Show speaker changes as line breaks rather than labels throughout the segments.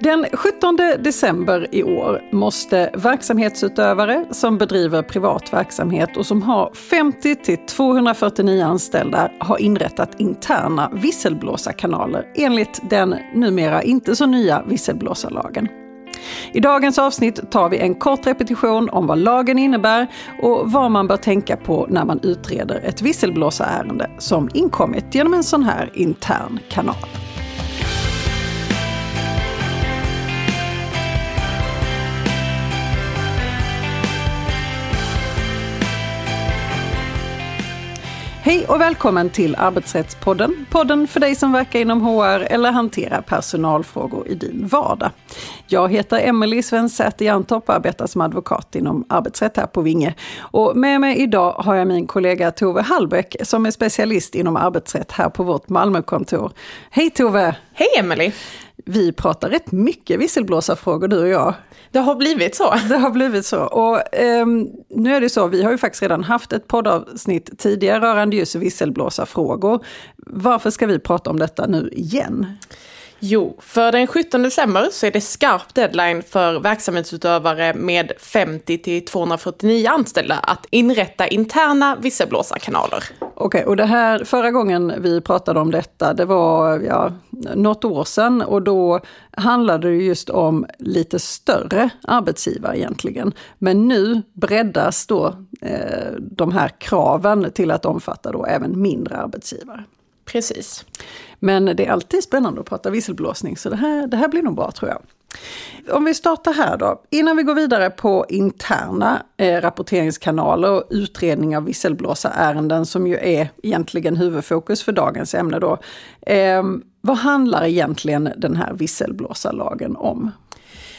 Den 17 december i år måste verksamhetsutövare som bedriver privat verksamhet och som har 50 till 249 anställda ha inrättat interna visselblåsarkanaler enligt den numera inte så nya visselblåsarlagen. I dagens avsnitt tar vi en kort repetition om vad lagen innebär och vad man bör tänka på när man utreder ett visselblåsarärende som inkommit genom en sån här intern kanal. Hej och välkommen till Arbetsrättspodden. Podden för dig som verkar inom HR eller hanterar personalfrågor i din vardag. Jag heter Emelie Svensäter Jantorp och arbetar som advokat inom arbetsrätt här på Vinge. Och med mig idag har jag min kollega Tove Hallbäck som är specialist inom arbetsrätt här på vårt Malmökontor. Hej Tove!
Hej Emelie!
Vi pratar rätt mycket visselblåsarfrågor du och jag.
Det har blivit så.
Det har blivit så. Och eh, nu är det så, vi har ju faktiskt redan haft ett poddavsnitt tidigare rörande just visselblåsarfrågor. Varför ska vi prata om detta nu igen?
Jo, för den 17 december så är det skarp deadline för verksamhetsutövare med 50 till 249 anställda att inrätta interna visselblåsarkanaler.
Okej, okay, och det här förra gången vi pratade om detta, det var ja, något år sedan och då handlade det just om lite större arbetsgivare egentligen. Men nu breddas då eh, de här kraven till att omfatta då även mindre arbetsgivare.
Precis.
Men det är alltid spännande att prata visselblåsning, så det här, det här blir nog bra tror jag. Om vi startar här då. Innan vi går vidare på interna eh, rapporteringskanaler och utredning av visselblåsarärenden som ju är egentligen huvudfokus för dagens ämne då. Eh, vad handlar egentligen den här visselblåsarlagen om?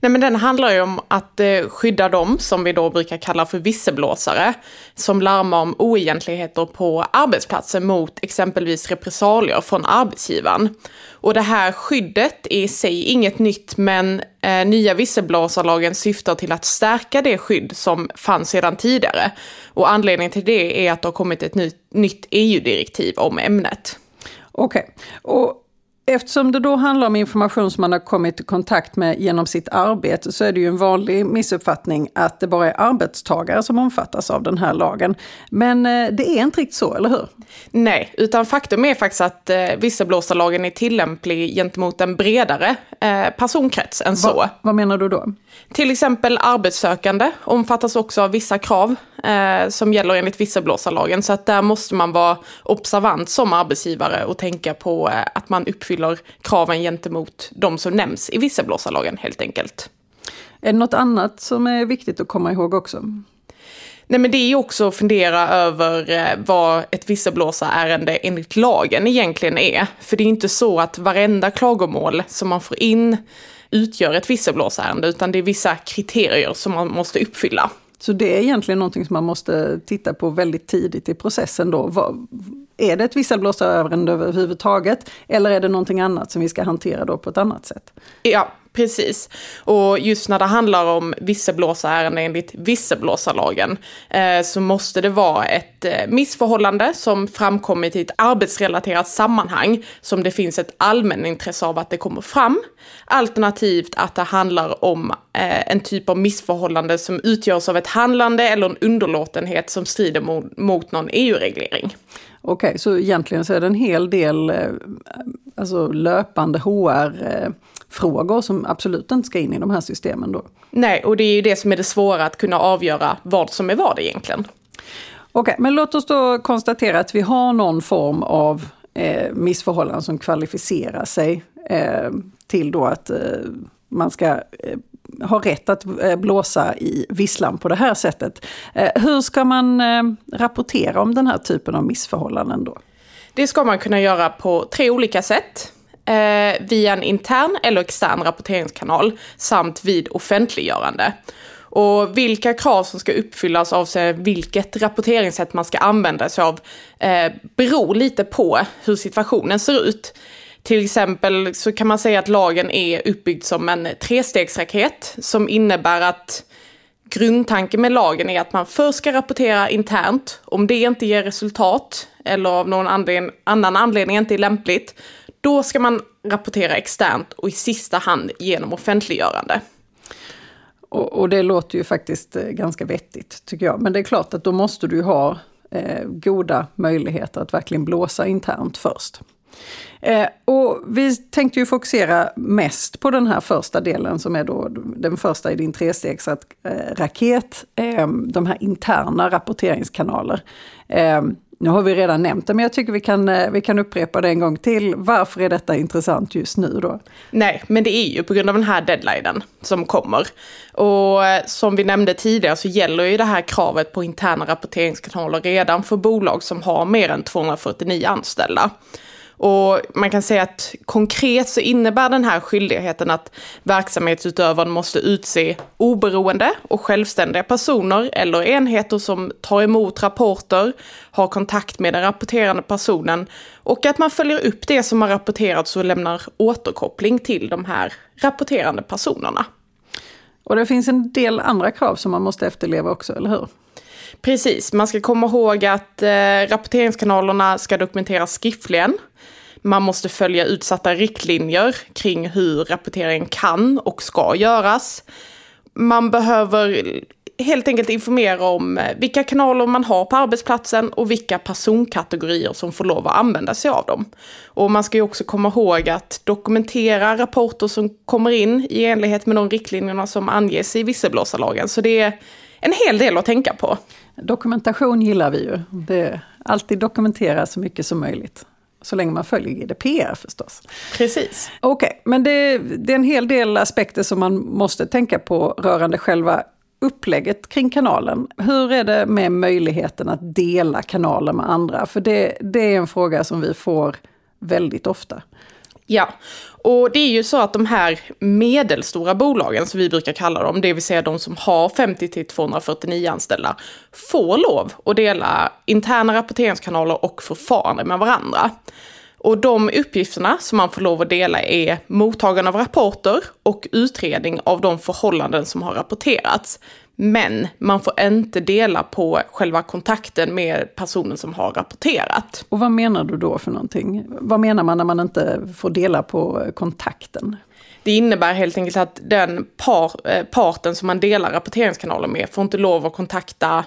Nej, men den handlar ju om att eh, skydda dem som vi då brukar kalla för visselblåsare, som larmar om oegentligheter på arbetsplatsen mot exempelvis repressalier från arbetsgivaren. Och det här skyddet är i sig inget nytt, men eh, nya visselblåsarlagen syftar till att stärka det skydd som fanns sedan tidigare. Och anledningen till det är att det har kommit ett nytt EU-direktiv om ämnet.
Okej, okay. Eftersom det då handlar om information som man har kommit i kontakt med genom sitt arbete så är det ju en vanlig missuppfattning att det bara är arbetstagare som omfattas av den här lagen. Men eh, det är inte riktigt så, eller hur?
Nej, utan faktum är faktiskt att eh, visselblåsarlagen är tillämplig gentemot en bredare eh, personkrets än så. Va,
vad menar du då?
Till exempel arbetssökande omfattas också av vissa krav eh, som gäller enligt visselblåsarlagen. Så att där måste man vara observant som arbetsgivare och tänka på eh, att man uppfyller kraven gentemot de som nämns i visselblåsarlagen helt enkelt.
Är det något annat som är viktigt att komma ihåg också?
Nej men det är också att fundera över eh, vad ett visselblåsarärende enligt lagen egentligen är. För det är inte så att varenda klagomål som man får in utgör ett visselblåsärende, utan det är vissa kriterier som man måste uppfylla.
Så det är egentligen någonting som man måste titta på väldigt tidigt i processen då. Vad, är det ett visselblåsarärende överhuvudtaget? Eller är det någonting annat som vi ska hantera då på ett annat sätt?
Ja, Precis. Och just när det handlar om visselblåsarärenden enligt visselblåsarlagen eh, så måste det vara ett eh, missförhållande som framkommit i ett arbetsrelaterat sammanhang som det finns ett allmänintresse av att det kommer fram. Alternativt att det handlar om eh, en typ av missförhållande som utgörs av ett handlande eller en underlåtenhet som strider mot, mot någon EU-reglering.
Okej, okay, så egentligen så är det en hel del eh, alltså löpande HR-frågor som absolut inte ska in i de här systemen då?
Nej, och det är ju det som är det svåra, att kunna avgöra vad som är vad egentligen.
Okej, okay, men låt oss då konstatera att vi har någon form av eh, missförhållanden som kvalificerar sig eh, till då att eh, man ska eh, har rätt att eh, blåsa i visslan på det här sättet. Eh, hur ska man rapportera om den här typen av missförhållanden då?
Det ska man kunna göra på tre olika sätt. Eh, via en intern eller extern rapporteringskanal samt vid offentliggörande. Och vilka krav som ska uppfyllas avseende vilket rapporteringssätt man ska använda sig av eh, beror lite på hur situationen ser ut. Till exempel så kan man säga att lagen är uppbyggd som en trestegsraket som innebär att grundtanken med lagen är att man först ska rapportera internt. Om det inte ger resultat eller av någon anledning, annan anledning inte är lämpligt, då ska man rapportera externt och i sista hand genom offentliggörande.
Och, och, det låter ju faktiskt eh, ganska vettigt tycker jag. Men det är klart att då måste du ha eh, goda möjligheter att verkligen blåsa internt först. Eh, och vi tänkte ju fokusera mest på den här första delen som är då den första i din trestegsraket, eh, eh, de här interna rapporteringskanaler. Eh, nu har vi redan nämnt det, men jag tycker vi kan, eh, vi kan upprepa det en gång till. Varför är detta intressant just nu då?
Nej, men det är ju på grund av den här deadlinen som kommer. Och eh, som vi nämnde tidigare så gäller ju det här kravet på interna rapporteringskanaler redan för bolag som har mer än 249 anställda. Och man kan säga att konkret så innebär den här skyldigheten att verksamhetsutövaren måste utse oberoende och självständiga personer eller enheter som tar emot rapporter, har kontakt med den rapporterande personen och att man följer upp det som har rapporterats och lämnar återkoppling till de här rapporterande personerna.
Och det finns en del andra krav som man måste efterleva också, eller hur?
Precis, man ska komma ihåg att eh, rapporteringskanalerna ska dokumenteras skriftligen. Man måste följa utsatta riktlinjer kring hur rapportering kan och ska göras. Man behöver helt enkelt informera om eh, vilka kanaler man har på arbetsplatsen och vilka personkategorier som får lov att använda sig av dem. Och man ska ju också komma ihåg att dokumentera rapporter som kommer in i enlighet med de riktlinjerna som anges i visselblåsarlagen. Så det är en hel del att tänka på.
Dokumentation gillar vi ju. Det alltid dokumentera så mycket som möjligt. Så länge man följer GDPR förstås.
Precis.
Okej, okay, men det, det, är en hel del aspekter som man måste tänka på rörande själva upplägget kring kanalen. Hur är det med möjligheten att dela kanaler med andra? För det, det är en fråga som vi får väldigt ofta.
Ja, och det är ju så att de här medelstora bolagen som vi brukar kalla dem, det vill säga de som har 50 till 249 anställda, får lov att dela interna rapporteringskanaler och förfarande med varandra. Och de uppgifterna som man får lov att dela är mottagande av rapporter och utredning av de förhållanden som har rapporterats. Men man får inte dela på själva kontakten med personen som har rapporterat.
Och vad menar du då för någonting? Vad menar man när man inte får dela på kontakten?
Det innebär helt enkelt att den par, eh, parten som man delar rapporteringskanalen med får inte lov att kontakta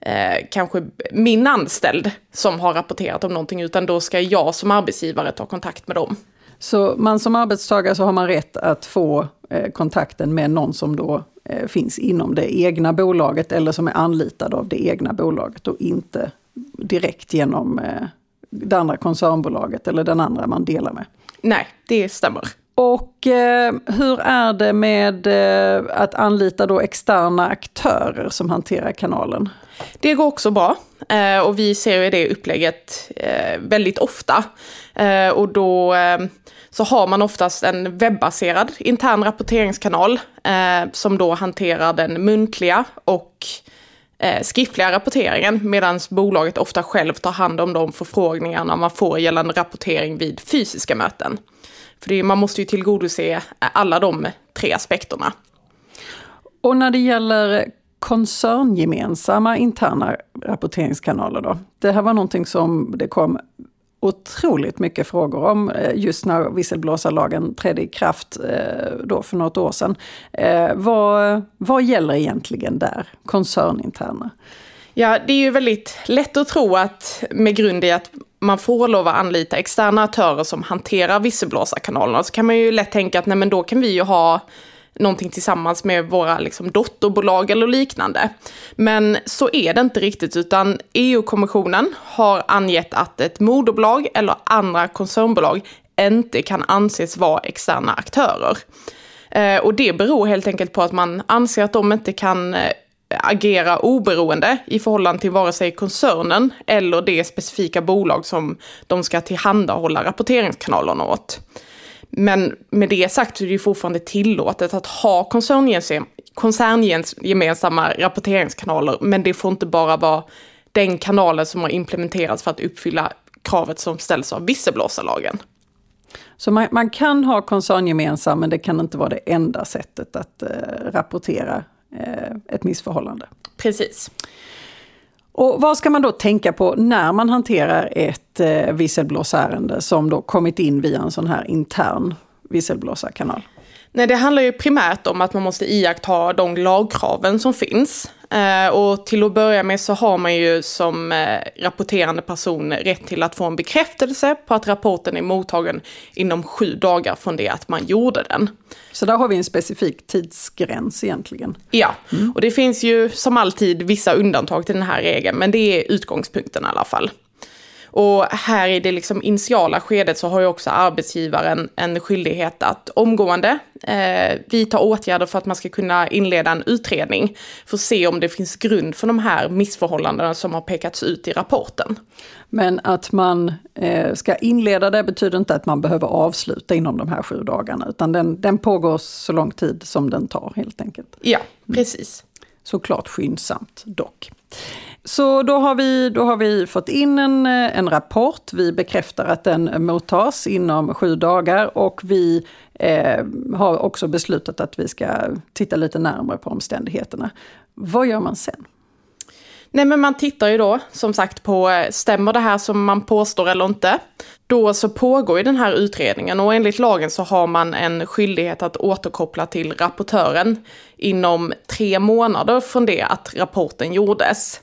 eh, kanske min anställd som har rapporterat om någonting, utan då ska jag som arbetsgivare ta kontakt med dem.
Så man som arbetstagare så har man rätt att få eh, kontakten med någon som då finns inom det egna bolaget eller som är anlitad av det egna bolaget och inte direkt genom eh, det andra koncernbolaget eller den andra man delar med.
Nej, det stämmer.
Och eh, hur är det med eh, att anlita då externa aktörer som hanterar kanalen?
Det går också bra eh, och vi ser ju det upplägget eh, väldigt ofta. Eh, och då eh, så har man oftast en webbaserad intern rapporteringskanal eh, som då hanterar den muntliga och eh, skriftliga rapporteringen medan bolaget ofta själv tar hand om de förfrågningarna man får gällande rapportering vid fysiska möten. För det, man måste ju tillgodose eh, alla de tre aspekterna.
Och när det gäller koncerngemensamma interna rapporteringskanaler då? Det här var någonting som det kom otroligt mycket frågor om eh, just när visselblåsarlagen trädde i kraft eh, då för något år sedan. Eh, vad, vad gäller egentligen där, koncerninterna?
Ja, det är ju väldigt lätt att tro att med grund i att man får lov att anlita externa aktörer som hanterar visselblåsarkanalerna så kan man ju lätt tänka att nej men då kan vi ju ha någonting tillsammans med våra liksom, dotterbolag eller liknande. Men så är det inte riktigt, utan EU-kommissionen har angett att ett moderbolag eller andra koncernbolag inte kan anses vara externa aktörer. Eh, och det beror helt enkelt på att man anser att de inte kan eh, agera oberoende i förhållande till vare sig koncernen eller det specifika bolag som de ska tillhandahålla rapporteringskanalerna åt. Men med det sagt så är det ju fortfarande tillåtet att ha koncerngemensamma rapporteringskanaler, men det får inte bara vara den kanalen som har implementerats för att uppfylla kravet som ställs av visselblåsarlagen.
Så man, man, kan ha koncerngemensam, men det kan inte vara det enda sättet att eh, rapportera eh, ett missförhållande.
Precis.
Och vad ska man då tänka på när man hanterar ett eh, visselblåsärende som då kommit in via en sån här intern visselblåsarkanal?
Nej, det handlar ju primärt om att man måste iaktta de lagkraven som finns. Eh, och till att börja med så har man ju som eh, rapporterande person rätt till att få en bekräftelse på att rapporten är mottagen inom sju dagar från det att man gjorde den.
Så där har vi en specifik tidsgräns egentligen?
Ja, mm. och det finns ju som alltid vissa undantag till den här regeln, men det är utgångspunkten i alla fall. Och här i det liksom initiala skedet så har ju också arbetsgivaren en skyldighet att omgående eh, vidta åtgärder för att man ska kunna inleda en utredning för att se om det finns grund för de här missförhållandena som har pekats ut i rapporten.
Men att man eh, ska inleda det betyder inte att man behöver avsluta inom de här sju dagarna, utan den, den pågår så lång tid som den tar helt enkelt.
Ja, precis. Mm.
Såklart skyndsamt dock. Så då har vi, då har vi fått in en, eh, en rapport, vi bekräftar att den mottas inom sju dagar och vi eh, har också beslutat att vi ska titta lite närmare på omständigheterna. Vad gör man sen?
Nej men man tittar ju då som sagt på, eh, stämmer det här som man påstår eller inte? Då så pågår ju den här utredningen och enligt lagen så har man en skyldighet att återkoppla till rapportören inom tre månader från det att rapporten gjordes.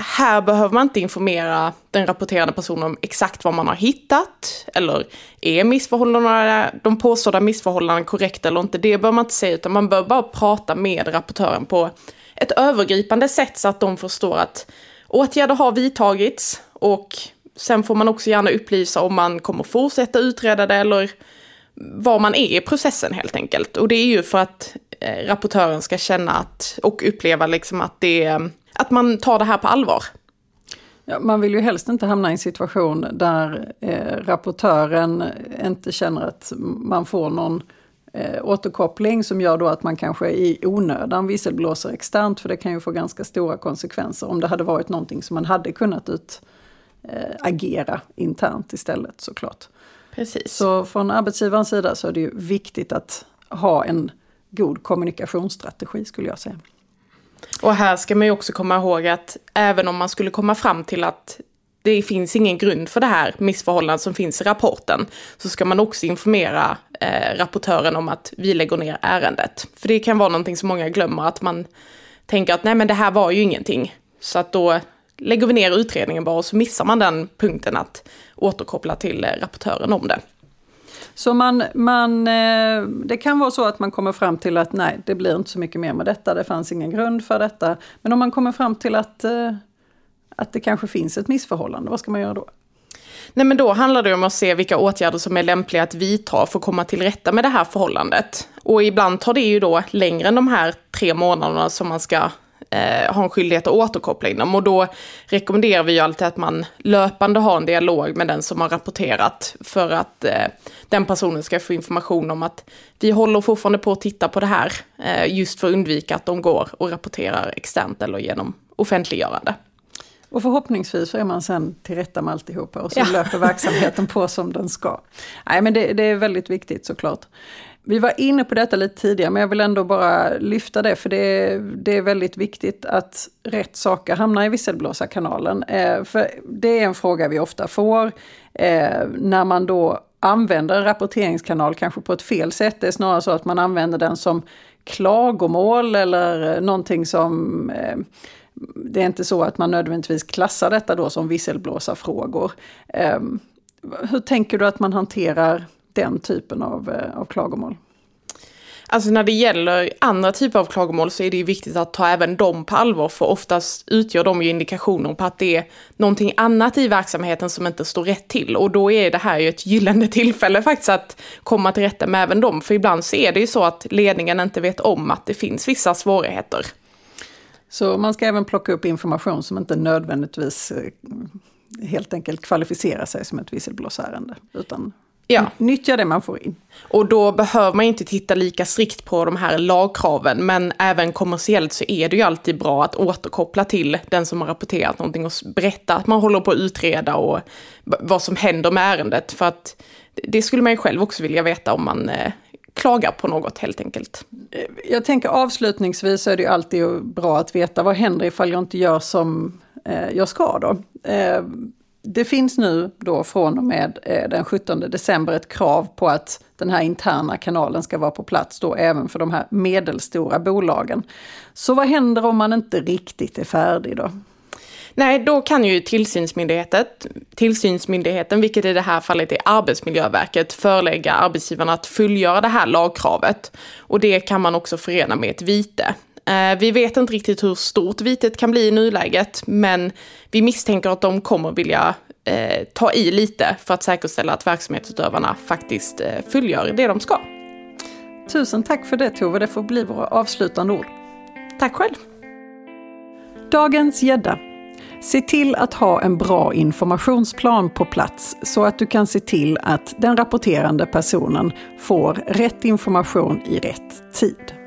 Här behöver man inte informera den rapporterande personen om exakt vad man har hittat, eller är missförhållandena, de påstådda missförhållandena korrekta eller inte. Det bör man inte säga, utan man bör bara prata med rapportören på ett övergripande sätt så att de förstår att åtgärder har vidtagits och sen får man också gärna upplysa om man kommer fortsätta utreda det eller var man är i processen helt enkelt. Och det är ju för att eh, rapportören ska känna att, och uppleva liksom att, det, att man tar det här på allvar.
Ja, man vill ju helst inte hamna i en situation där eh, rapportören inte känner att man får någon eh, återkoppling som gör då att man kanske i onödan visselblåser externt för det kan ju få ganska stora konsekvenser om det hade varit någonting som man hade kunnat ut, eh, agera internt istället såklart.
Precis.
Så från arbetsgivarens sida så är det ju viktigt att ha en god kommunikationsstrategi skulle jag säga.
Och här ska man ju också komma ihåg att även om man skulle komma fram till att det finns ingen grund för det här missförhållandet som finns i rapporten, så ska man också informera eh, rapportören om att vi lägger ner ärendet. För det kan vara någonting som många glömmer, att man tänker att nej men det här var ju ingenting. Så att då lägger vi ner utredningen bara och så missar man den punkten att återkoppla till eh, rapportören om det.
Så man, man, eh, det kan vara så att man kommer fram till att nej, det blir inte så mycket mer med detta, det fanns ingen grund för detta. Men om man kommer fram till att eh, att det kanske finns ett missförhållande, vad ska man göra då?
Nej men då handlar det om att se vilka åtgärder som är lämpliga att vidta för att komma till rätta med det här förhållandet. Och ibland tar det ju då längre än de här tre månaderna som man ska eh, ha en skyldighet att återkoppla inom. Och då rekommenderar vi ju alltid att man löpande har en dialog med den som har rapporterat för att eh, den personen ska få information om att vi håller fortfarande på att titta på det här eh, just för att undvika att de går och rapporterar externt eller genom offentliggörande.
Och förhoppningsvis så är man sen till rätta med alltihopa och så ja. löper verksamheten på som den ska. Nej men det, det, är väldigt viktigt såklart. Vi var inne på detta lite tidigare men jag vill ändå bara lyfta det för det, det är väldigt viktigt att rätt saker hamnar i visselblåsarkanalen. Eh, för det är en fråga vi ofta får eh, när man då använder en rapporteringskanal kanske på ett fel sätt. Det är snarare så att man använder den som klagomål eller någonting som eh, det är inte så att man nödvändigtvis klassar detta då som visselblåsarfrågor. Eh, hur tänker du att man hanterar den typen av, uh, av klagomål?
Alltså när det gäller andra typer av klagomål så är det ju viktigt att ta även dem på allvar för oftast utgör de ju indikationer på att det är någonting annat i verksamheten som inte står rätt till och då är det här ju ett gyllene tillfälle faktiskt att komma till rätta med även dem för ibland så är det ju så att ledningen inte vet om att det finns vissa svårigheter.
Så man ska även plocka upp information som inte nödvändigtvis eh, helt enkelt kvalificerar sig som ett visselblåsärende. Utan ja. nyttja det man får in.
Och då behöver man inte titta lika strikt på de här lagkraven, men även kommersiellt så är det ju alltid bra att återkoppla till den som har rapporterat någonting och berätta att man håller på att utreda och vad som händer med ärendet. För att det skulle man ju själv också vilja veta om man eh, klagar på något helt enkelt.
Jag tänker avslutningsvis så är det ju alltid bra att veta vad händer ifall jag inte gör som eh, jag ska då. Eh, det finns nu då från och med eh, den 17 december ett krav på att den här interna kanalen ska vara på plats då även för de här medelstora bolagen. Så vad händer om man inte riktigt är färdig då?
Nej, då kan ju tillsynsmyndigheten, tillsynsmyndigheten, vilket i det här fallet är Arbetsmiljöverket, förelägga arbetsgivarna att fullgöra det här lagkravet. Och det kan man också förena med ett vite. Eh, vi vet inte riktigt hur stort vitet kan bli i nuläget, men vi misstänker att de kommer vilja eh, ta i lite för att säkerställa att verksamhetsutövarna faktiskt eh, fullgör det de ska.
Tusen tack för det Tove, det får bli våra avslutande ord.
Tack själv!
Dagens gädda. Se till att ha en bra informationsplan på plats så att du kan se till att den rapporterande personen får rätt information i rätt tid.